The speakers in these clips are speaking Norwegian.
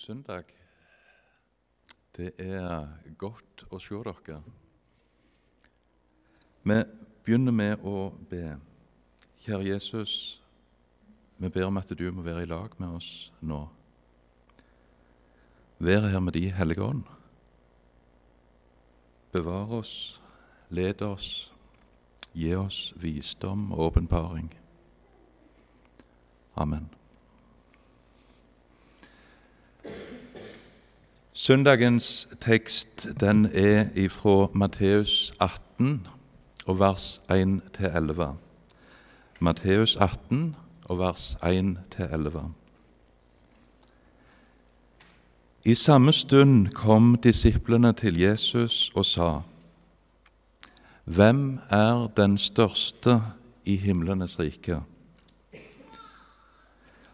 søndag. Det er godt å se dere. Vi begynner med å be. Kjære Jesus, vi ber om at du må være i lag med oss nå. Vær her med De hellige ånd. Bevar oss, led oss, gi oss visdom og åpenbaring. Amen. Søndagens tekst den er ifra Matteus 18 og vers 1-11. Matteus 18 og vers 1-11. I samme stund kom disiplene til Jesus og sa:" Hvem er den største i himlenes rike?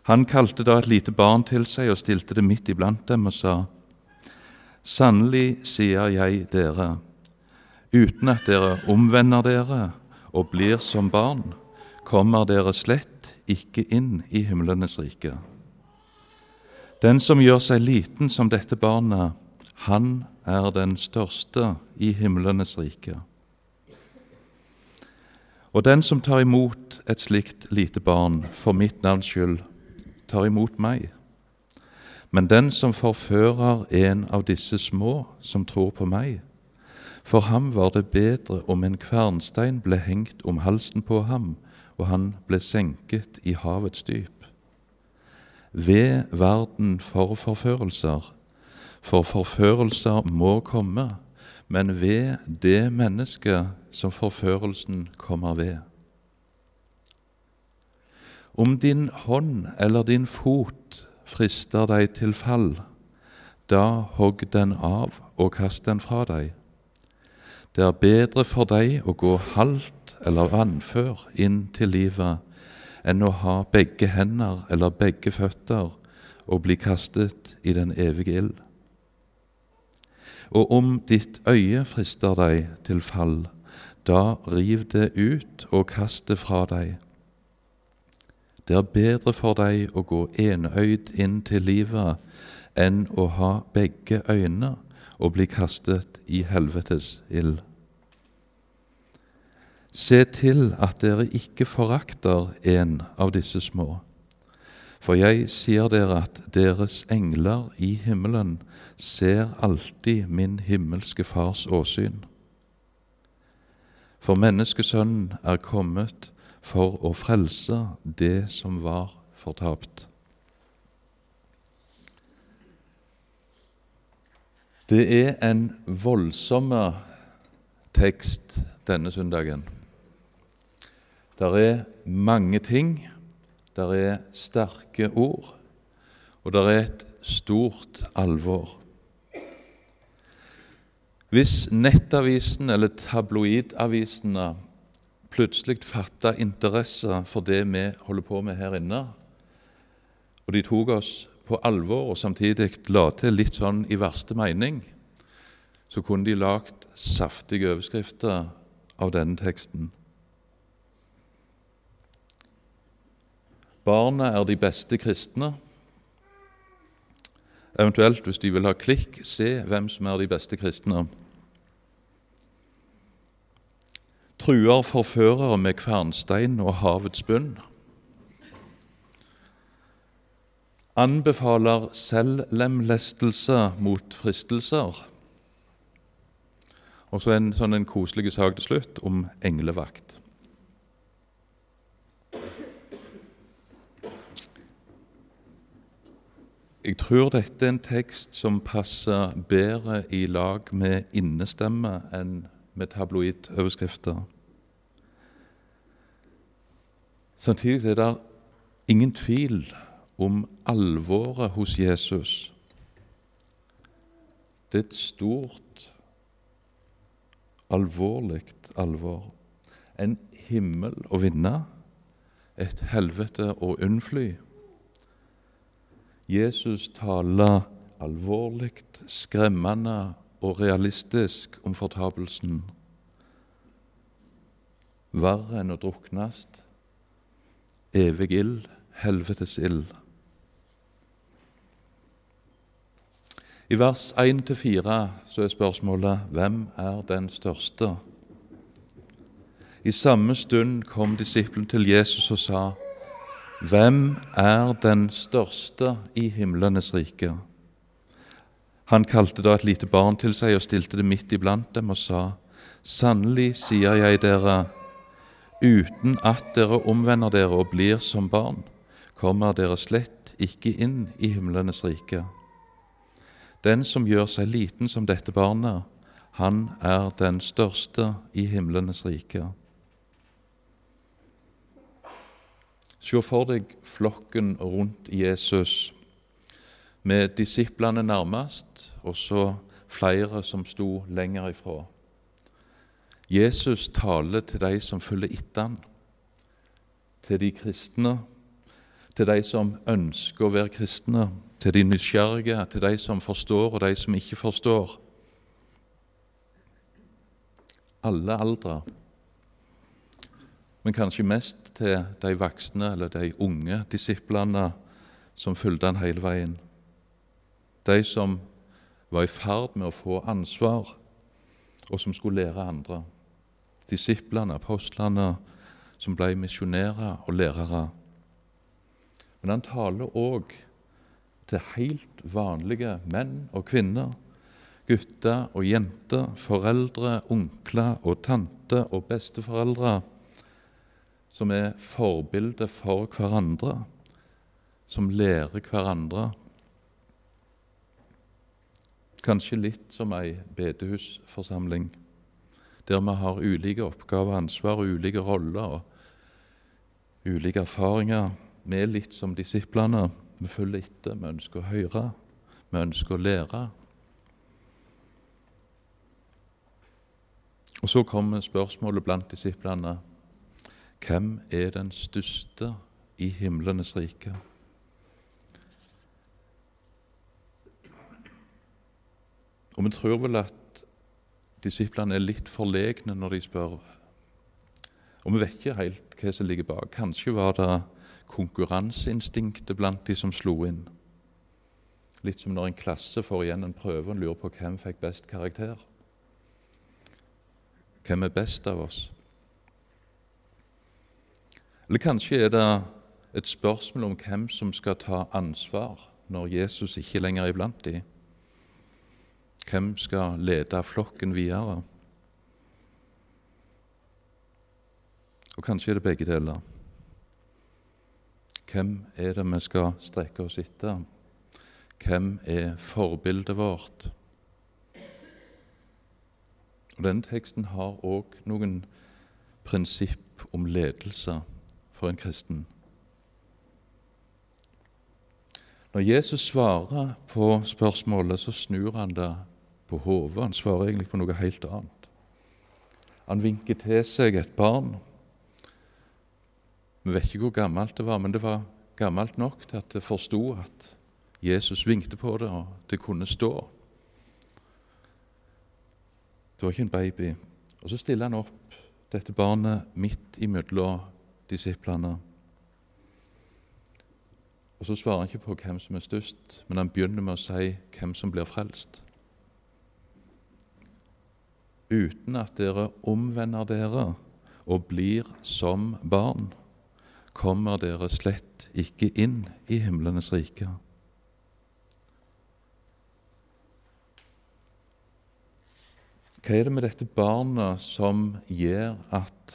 Han kalte da et lite barn til seg og stilte det midt iblant dem og sa:" Sannelig sier jeg dere, uten at dere omvender dere og blir som barn, kommer dere slett ikke inn i himlenes rike. Den som gjør seg liten som dette barnet, han er den største i himlenes rike. Og den som tar imot et slikt lite barn for mitt navns skyld, tar imot meg. Men den som forfører en av disse små som tror på meg, for ham var det bedre om en kvernstein ble hengt om halsen på ham, og han ble senket i havets dyp. Ved verden for forførelser, for forførelser må komme, men ved det mennesket som forførelsen kommer ved. Om din hånd eller din fot frister deg til fall, da hogg den av og kast den fra deg. Det er bedre for deg å gå halvt eller vannfør inn til livet enn å ha begge hender eller begge føtter og bli kastet i den evige ild. Og om ditt øye frister deg til fall, da riv det ut og kast det fra deg. Det er bedre for deg å gå enøyd inn til livet enn å ha begge øyne og bli kastet i helvetes ild. Se til at dere ikke forakter en av disse små. For jeg sier dere at deres engler i himmelen ser alltid min himmelske Fars åsyn. For menneskesønnen er kommet for å frelse det som var fortapt. Det er en voldsom tekst denne søndagen. Der er mange ting, der er sterke ord, og der er et stort alvor. Hvis nettavisen eller tabloidavisene plutselig fatta interesse for det vi holder på med her inne. Og de tok oss på alvor og samtidig la til litt sånn i verste mening. Så kunne de lagd saftige overskrifter av denne teksten. Barna er de beste kristne. Eventuelt, hvis de vil ha klikk, se hvem som er de beste kristne truer forførere med kvernstein og havets bunn. Anbefaler selvlemlestelse mot fristelser. Og så en sånn en koselig sak til slutt om englevakt. Jeg tror dette er en tekst som passer bedre i lag med innestemme enn med tabloidoverskrifter. Samtidig er det ingen tvil om alvoret hos Jesus. Det er et stort, alvorlig alvor. En himmel å vinne, et helvete å unnfly. Jesus taler alvorlig, skremmende og realistisk om fortapelsen. Verre enn å druknes evig ild, helvetes ild. I vers 1-4 så er spørsmålet hvem er den største? I samme stund kom disippelen til Jesus og sa, Hvem er den største i himlenes rike? Han kalte da et lite barn til seg og stilte det midt iblant dem og sa, Sannelig sier jeg dere, uten at dere omvender dere og blir som barn, kommer dere slett ikke inn i himlenes rike. Den som gjør seg liten som dette barnet, han er den største i himlenes rike. Se for deg flokken rundt Jesus, med disiplene nærmest, og så flere som sto lenger ifra. Jesus taler til de som følger etter ham, til de kristne, til de som ønsker å være kristne, til de nysgjerrige, til de som forstår, og de som ikke forstår. Alle aldre. Men kanskje mest til de voksne eller de unge disiplene som fulgte han hele veien. De som var i ferd med å få ansvar, og som skulle lære andre. Disiplene, apostlene, som ble misjonærer og lærere. Men han taler òg til helt vanlige menn og kvinner, gutter og jenter, foreldre, onkler og tanter og besteforeldre, som er forbilder for hverandre, som lærer hverandre. Kanskje litt som ei bedehusforsamling, der vi har ulike oppgaver, og ansvar ulike roller og ulike erfaringer. Vi er litt som disiplene. Vi følger etter, vi ønsker å høre, vi ønsker å lære. Og Så kommer spørsmålet blant disiplene hvem er den største i himlenes rike? Og Vi tror vel at disiplene er litt forlegne når de spør. Og vi vet ikke helt hva som ligger bak. Kanskje var det konkurranseinstinktet blant de som slo inn. Litt som når en klasse får igjen en prøve og lurer på hvem fikk best karakter. Hvem er best av oss? Eller kanskje er det et spørsmål om hvem som skal ta ansvar når Jesus ikke lenger er iblant dem. Hvem skal lede flokken videre? Og kanskje er det begge deler. Hvem er det vi skal strekke oss etter? Hvem er forbildet vårt? Og Denne teksten har òg noen prinsipp om ledelse for en kristen. Når Jesus svarer på spørsmålet, så snur han det på hodet. Han svarer egentlig på noe helt annet. Han vinker til seg et barn vi vet ikke hvor gammelt det var, men det var gammelt nok til at det forsto at Jesus vinkte på det, og det kunne stå. Det var ikke en baby. Og Så stiller han opp dette barnet midt imellom disiplene. Og Så svarer han ikke på hvem som er størst, men han begynner med å si hvem som blir frelst. Uten at dere omvender dere og blir som barn kommer dere slett ikke inn i himlenes rike. Hva er det med dette barnet som gjør at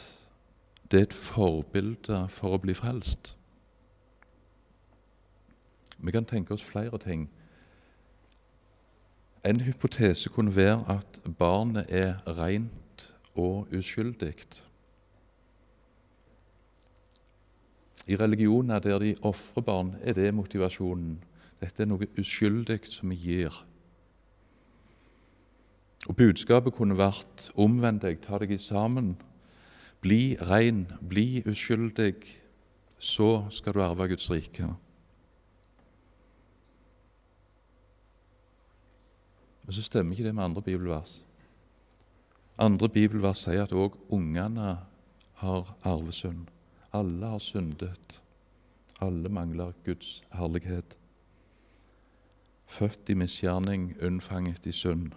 det er et forbilde for å bli frelst? Vi kan tenke oss flere ting. En hypotese kunne være at barnet er rent og uskyldig. I religioner der de ofrer barn, er det motivasjonen. Dette er noe uskyldig som vi gir. Og Budskapet kunne vært omvend deg, ta deg sammen. Bli rein, bli uskyldig, så skal du arve Guds rike. Men så stemmer ikke det med andre bibelvers. Andre bibelvers sier at òg ungene har arvesynd. Alle har syndet. Alle mangler Guds herlighet. født i misgjerning, unnfanget i synd.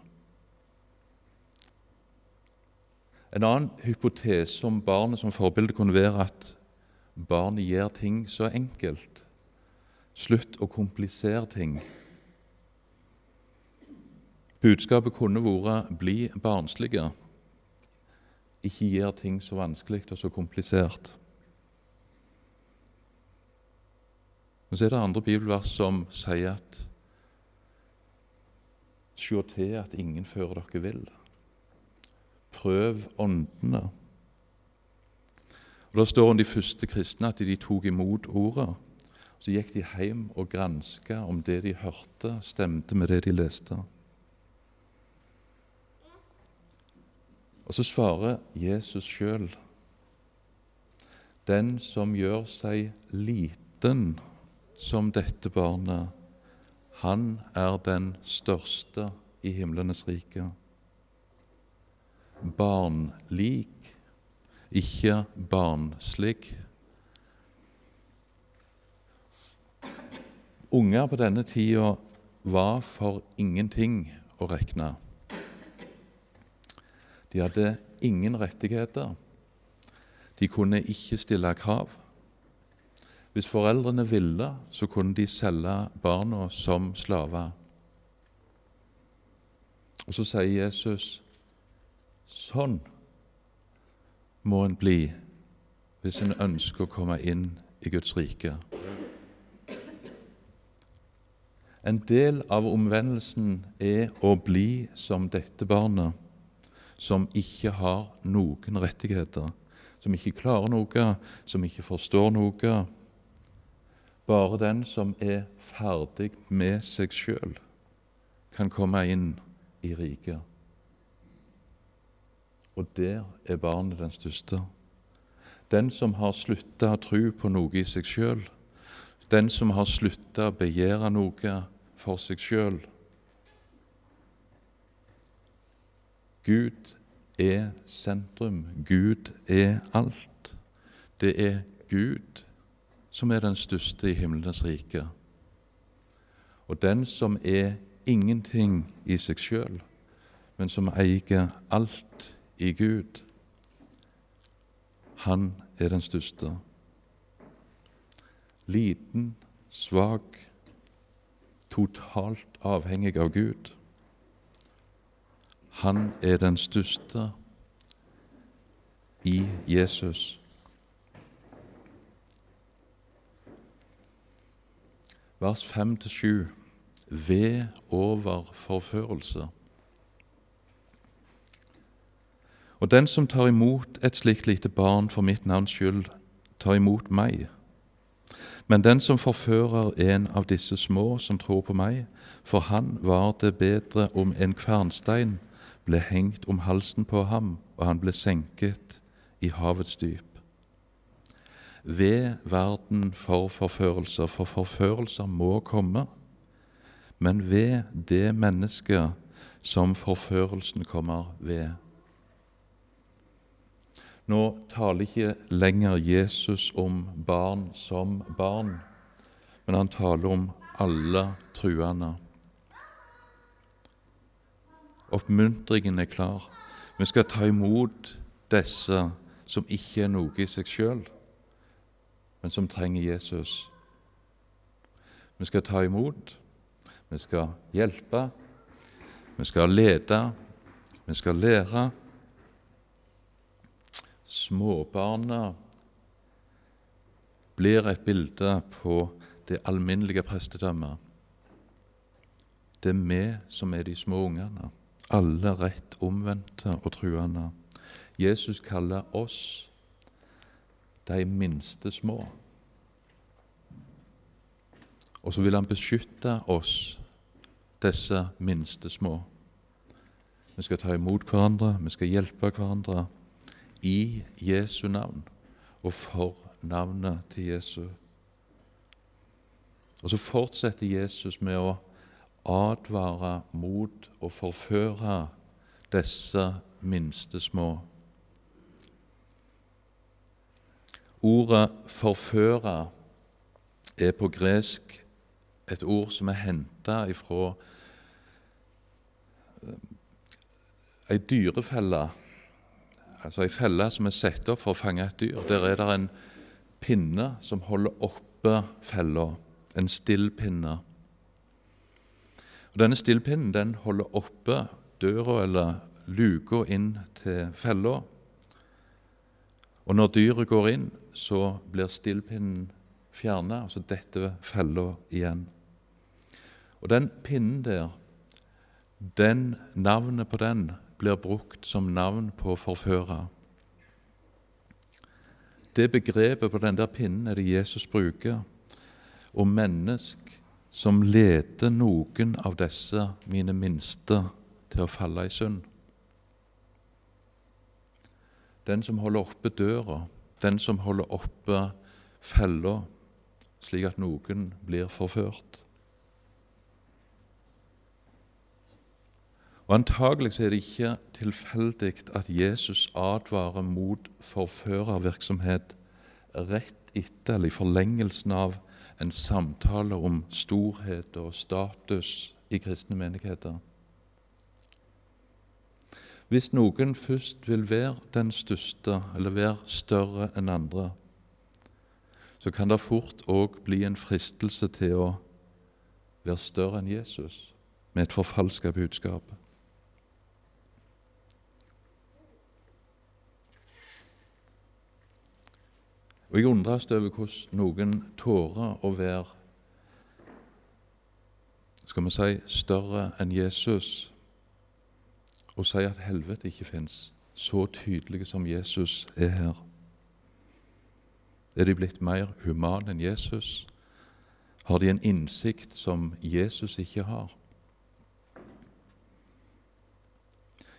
En annen hypotese om barnet som forbilde kunne være at barnet gjør ting så enkelt. Slutt å komplisere ting. Budskapet kunne vært 'bli barnslige'. Ikke gjør ting så vanskelig og så komplisert. Men så er det andre bibelvers som sier at Se til at ingen fører dere vill. Prøv åndene. Og Da står om de første kristne at de tok imot ordet. Så gikk de hjem og granska om det de hørte, stemte med det de leste. Og så svarer Jesus sjøl Den som gjør seg liten som dette barnet, han er den største i himlenes rike. Barnlik, ikke barnslig. Unger på denne tida var for ingenting å regne. De hadde ingen rettigheter. De kunne ikke stille krav. Hvis foreldrene ville, så kunne de selge barna som slaver. Og så sier Jesus sånn må en bli hvis en ønsker å komme inn i Guds rike. En del av omvendelsen er å bli som dette barnet som ikke har noen rettigheter, som ikke klarer noe, som ikke forstår noe. Bare den som er ferdig med seg sjøl, kan komme inn i riket. Og der er barnet den største. Den som har slutta å tro på noe i seg sjøl, den som har slutta å begjære noe for seg sjøl, Gud er sentrum. Gud er alt. Det er Gud som er den største i himlenes rike. Og den som er ingenting i seg sjøl, men som eier alt i Gud, han er den største. Liten, svak, totalt avhengig av Gud. Han er den største i Jesus. Vers 5-7 ved over forførelse. Og den som tar imot et slikt lite barn for mitt navns skyld, tar imot meg. Men den som forfører en av disse små som tror på meg, for han var det bedre om en kvernstein ble hengt om halsen på ham, og han ble senket i havets dyp. Ved verden for forførelser, for forførelser må komme, men ved det mennesket som forførelsen kommer ved. Nå taler ikke lenger Jesus om barn som barn, men han taler om alle truende. Oppmuntringen er klar. Vi skal ta imot disse som ikke er noe i seg sjøl, men som trenger Jesus. Vi skal ta imot, vi skal hjelpe, vi skal lede, vi skal lære. Småbarna blir et bilde på det alminnelige prestedømmet. Det er vi som er de små ungene alle rett omvendte og truende. Jesus kaller oss de minste små. Og så vil han beskytte oss, disse minste små. Vi skal ta imot hverandre, vi skal hjelpe hverandre i Jesu navn og for navnet til Jesus. Og så fortsetter Jesus med å advare mot å forføre disse minste små. Ordet 'forføre' er på gresk et ord som er henta ifra ei dyrefelle, altså ei felle som er satt opp for å fange et dyr. Der er det en pinne som holder oppe fella, en stillpinne. Og Denne stillpinnen den holder oppe døra eller luka inn til fella. Og når dyret går inn, så blir stillpinnen fjerna, og så detter fella igjen. Og den pinnen der, den navnet på den blir brukt som navn på forfører. Det begrepet på den der pinnen er det Jesus bruker om mennesk som leder noen av disse mine minste til å falle i synd. Den som holder oppe døra, den som holder oppe fella, slik at noen blir forført. Og Antagelig er det ikke tilfeldig at Jesus advarer mot forførervirksomhet rett etter eller i forlengelsen av en samtale om storhet og status i kristne menigheter. Hvis noen først vil være den største eller være større enn andre, så kan det fort òg bli en fristelse til å være større enn Jesus med et forfalska budskap. Og Jeg undres over hvordan noen tårer å være skal vi si, større enn Jesus og si at helvete ikke fins, så tydelige som Jesus er her. Er de blitt mer humane enn Jesus? Har de en innsikt som Jesus ikke har?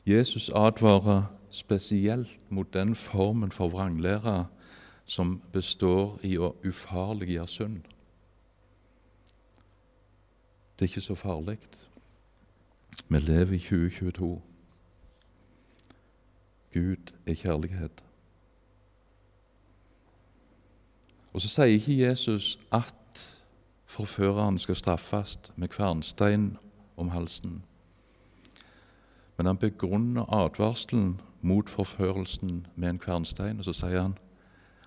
Jesus advarer spesielt mot den formen for vranglære som består i å ufarliggjøre synd. Det er ikke så farlig. Vi lever i 2022. Gud er kjærlighet. Og Så sier ikke Jesus at forføreren skal straffes med kvernstein om halsen. Men han begrunner advarselen mot forførelsen med en kvernstein, og så sier han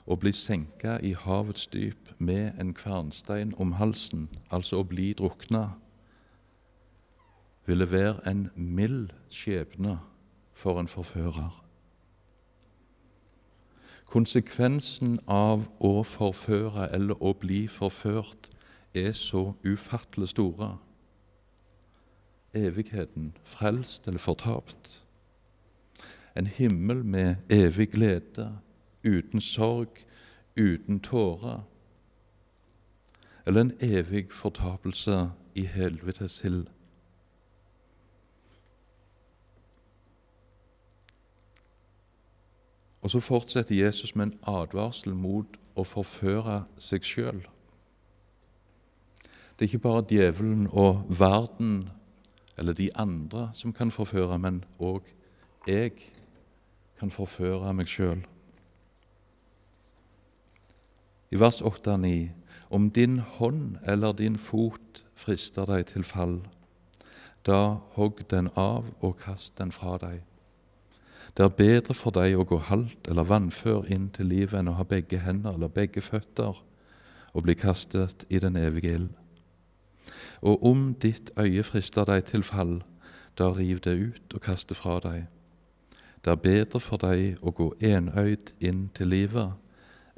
å bli senka i havets dyp med en kvernstein om halsen, altså å bli drukna, ville være en mild skjebne for en forfører. Konsekvensen av å forføre eller å bli forført er så ufattelig store. Evigheten, frelst eller fortapt. En himmel med evig glede, uten sorg, uten tårer. Eller en evig fortapelse i helvetes hild. Og så fortsetter Jesus med en advarsel mot å forføre seg sjøl. Det er ikke bare djevelen og verden eller de andre som kan forføre, men òg jeg kan forføre meg sjøl. I vers 8-9.: Om din hånd eller din fot frister deg til fall, da hogg den av og kast den fra deg. Det er bedre for deg å gå halvt eller vannfør inn til livet enn å ha begge hender eller begge føtter og bli kastet i den evige ild. Og om ditt øye frister deg til fall, da riv det ut og kast det fra deg. Det er bedre for deg å gå enøyd inn til livet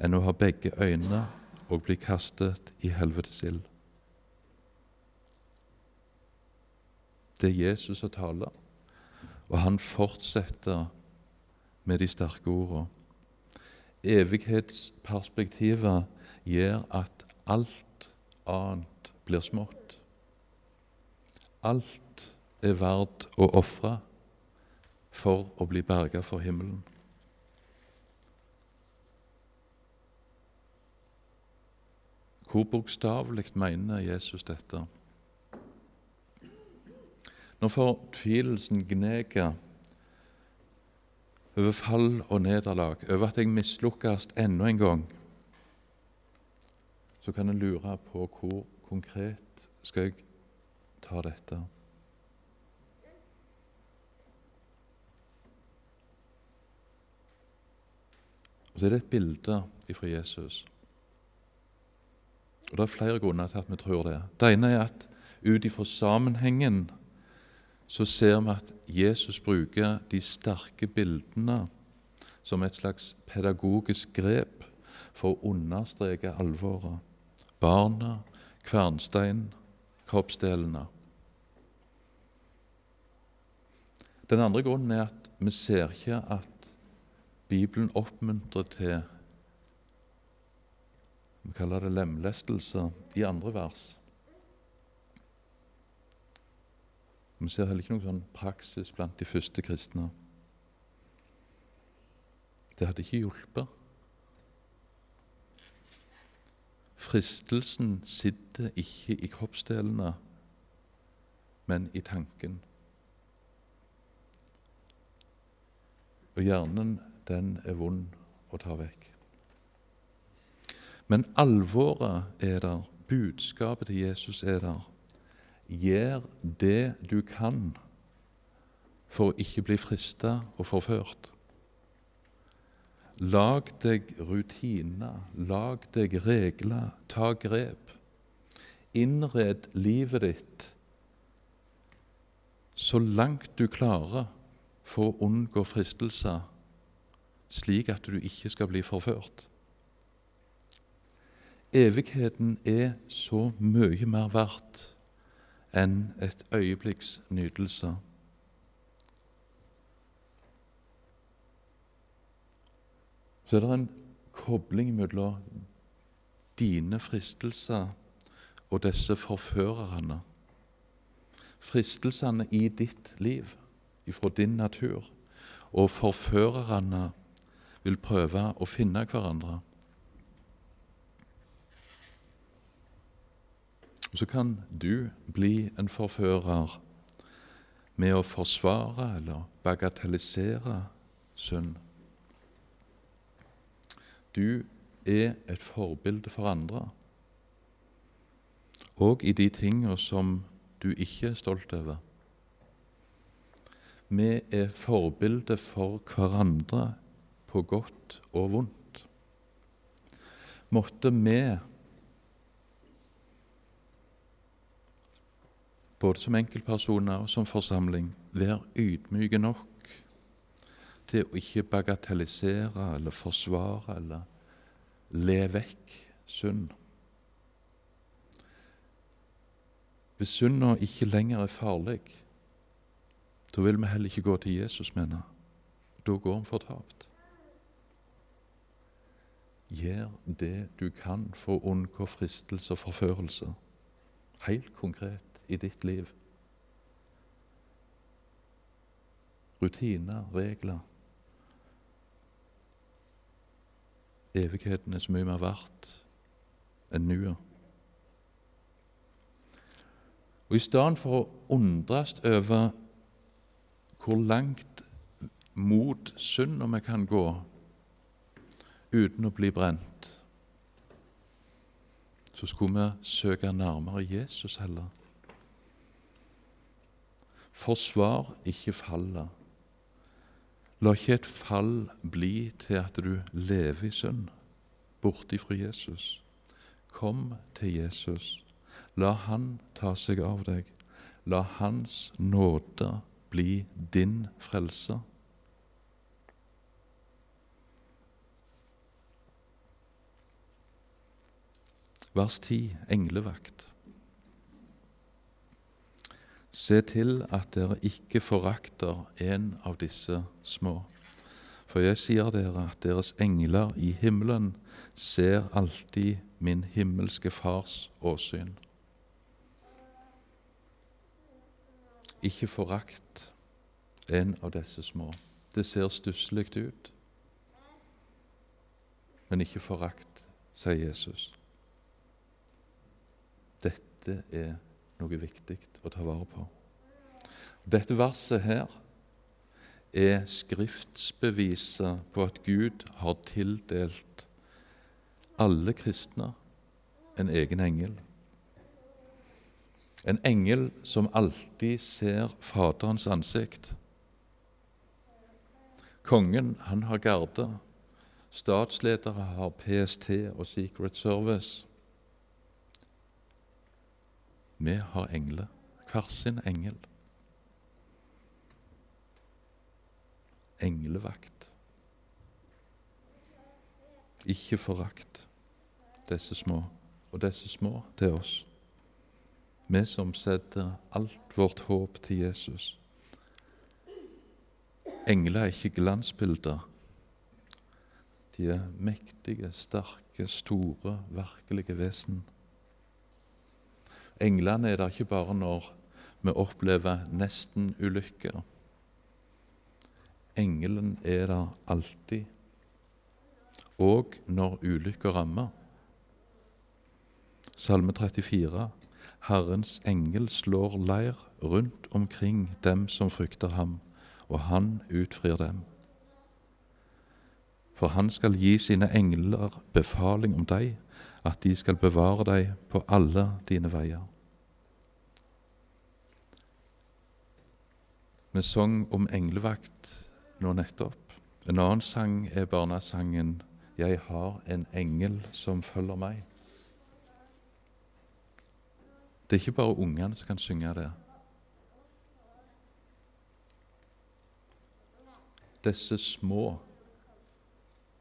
enn å ha begge øyne og bli kastet i helvetes ild. Det er Jesus som taler, og han fortsetter med de sterke ordene. Evighetsperspektivet gjør at alt annet blir smått. Alt er verdt å ofre for å bli berga for himmelen. Hvor bokstavelig mener Jesus dette? Når fortvilelsen gneger over fall og nederlag, over at jeg mislukkes enda en gang, så kan en lure på hvor konkret skal jeg ta dette. Og Så er det et bilde fra Jesus. Og Det er flere grunner til at vi tror det. Det ene er at ut ifra sammenhengen så ser vi at Jesus bruker de sterke bildene som et slags pedagogisk grep for å understreke alvoret. Barna, kvernstein, kroppsdelene. Den andre grunnen er at vi ser ikke at Bibelen oppmuntrer til vi kaller det lemlestelse i andre vers. Vi ser heller ikke noen sånn praksis blant de første kristne. Det hadde ikke hjulpet. Fristelsen sitter ikke i kroppsdelene, men i tanken. Og hjernen, den er vond å ta vekk. Men alvoret er der, budskapet til Jesus er der. Gjør det du kan for å ikke bli frista og forført. Lag deg rutiner, lag deg regler, ta grep. Innred livet ditt så langt du klarer for å unngå fristelser, slik at du ikke skal bli forført. Evigheten er så mye mer verdt enn et øyeblikks nytelse. så er det en kobling mellom dine fristelser og disse forførerne. Fristelsene i ditt liv, ifra din natur, og forførerne vil prøve å finne hverandre. Og Så kan du bli en forfører med å forsvare eller bagatellisere synd. Du er et forbilde for andre, og i de tingene som du ikke er stolt over. Vi er forbilde for hverandre på godt og vondt. Måtte vi, både som enkeltpersoner og som forsamling, være ydmyke nok til å ikke bagatellisere eller forsvare eller le vekk synd. Hvis synda ikke lenger er farlig, da vil vi heller ikke gå til Jesus, mener Da går vi fortapt. Gjør det du kan for å unngå fristelse og forførelse, helt konkret i ditt liv. Rutiner, regler. Evigheten er så mye mer verdt enn nuet. Og I stedet for å undres over hvor langt mot synda vi kan gå uten å bli brent, så skulle vi søke nærmere Jesus heller. Forsvar ikke fallet. La ikke et fall bli til at du lever i synd, borte fra Jesus. Kom til Jesus. La Han ta seg av deg. La Hans nåde bli din frelse. Vers 10, englevakt. Se til at dere ikke forakter en av disse små. For jeg sier dere at deres engler i himmelen ser alltid min himmelske Fars åsyn. Ikke forakt en av disse små. Det ser stusslig ut, men ikke forakt, sier Jesus. Dette er noe viktig å ta vare på. Dette verset her er skriftsbeviset på at Gud har tildelt alle kristne en egen engel. En engel som alltid ser Faderens ansikt. Kongen han har garde. Statsledere har PST og Secret Service. Vi har engler. Hver sin engel. Englevakt. Ikke forakt disse små. Og disse små, er oss. Vi som setter alt vårt håp til Jesus. Engler er ikke glansbilder. De er mektige, sterke, store, virkelige vesen. Englene er der ikke bare når vi opplever nesten-ulykker. Engelen er der alltid, og når ulykker rammer. Salme 34. Herrens engel slår leir rundt omkring dem som frykter ham, og han utfrir dem. For han skal gi sine engler befaling om deg, at de skal bevare deg på alle dine veier. Vi sang om englevakt nå nettopp. En annen sang er barnesangen 'Jeg har en engel som følger meg'. Det er ikke bare ungene som kan synge det. Disse små,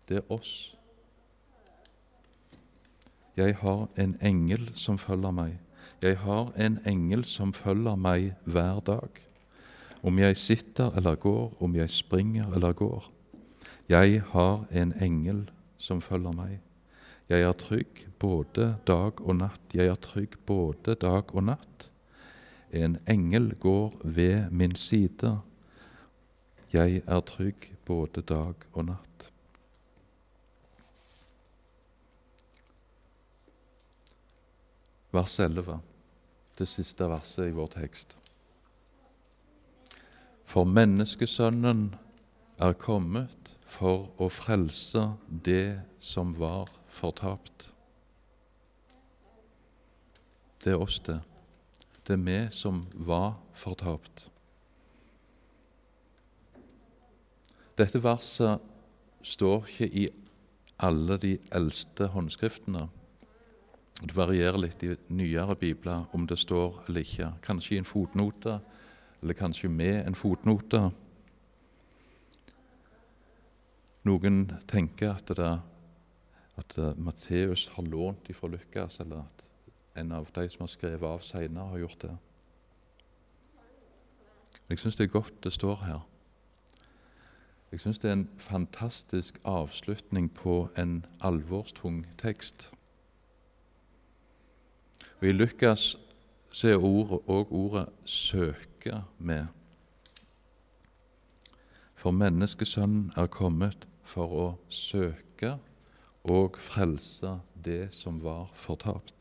det er oss. Jeg har en engel som følger meg. Jeg har en engel som følger meg hver dag. Om jeg sitter eller går, om jeg springer eller går. Jeg har en engel som følger meg. Jeg er trygg både dag og natt. Jeg er trygg både dag og natt. En engel går ved min side. Jeg er trygg både dag og natt. Vers 11, det siste verset i vår tekst. For menneskesønnen er kommet for å frelse det som var fortapt. Det er oss, det. Det er vi som var fortapt. Dette verset står ikke i alle de eldste håndskriftene. Det varierer litt i nyere bibler om det står eller ikke. Kanskje i en fotnote, eller kanskje med en fotnote. Noen tenker at det at uh, Matteus har lånt ifra Lukas, eller at en av de som har skrevet av senere, har gjort det. Jeg syns det er godt det står her. Jeg syns det er en fantastisk avslutning på en alvorstung tekst. Og I Lukas så er ordet òg ordet 'søke' med. For menneskesønnen er kommet for å søke og frelse det som var fortapt.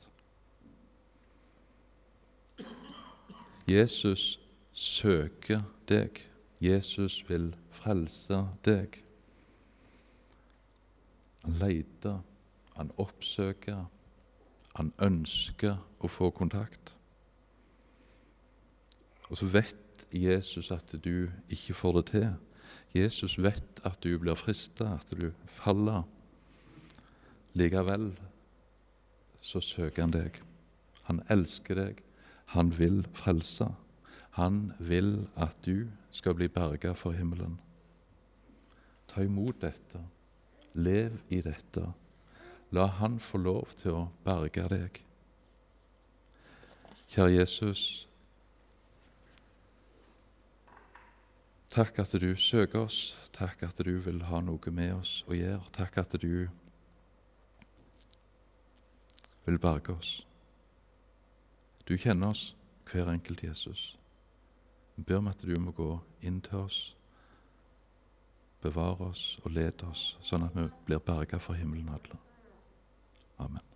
Jesus søker deg. Jesus vil frelse deg. Han leter, han oppsøker, han ønsker å få kontakt. Og så vet Jesus at du ikke får det til. Jesus vet at du blir frista, at du faller. Likevel så søker han deg. Han elsker deg. Han vil frelse. Han vil at du skal bli berga for himmelen. Ta imot dette. Lev i dette. La Han få lov til å berge deg. Kjære Jesus. Takk at du søker oss. Takk at du vil ha noe med oss å gjøre. Takk at du vil berge oss. Du kjenner oss, hver enkelt Jesus. Vi ber om at du må gå inn til oss, bevare oss og lede oss, sånn at vi blir berga for himmelen alle. Amen.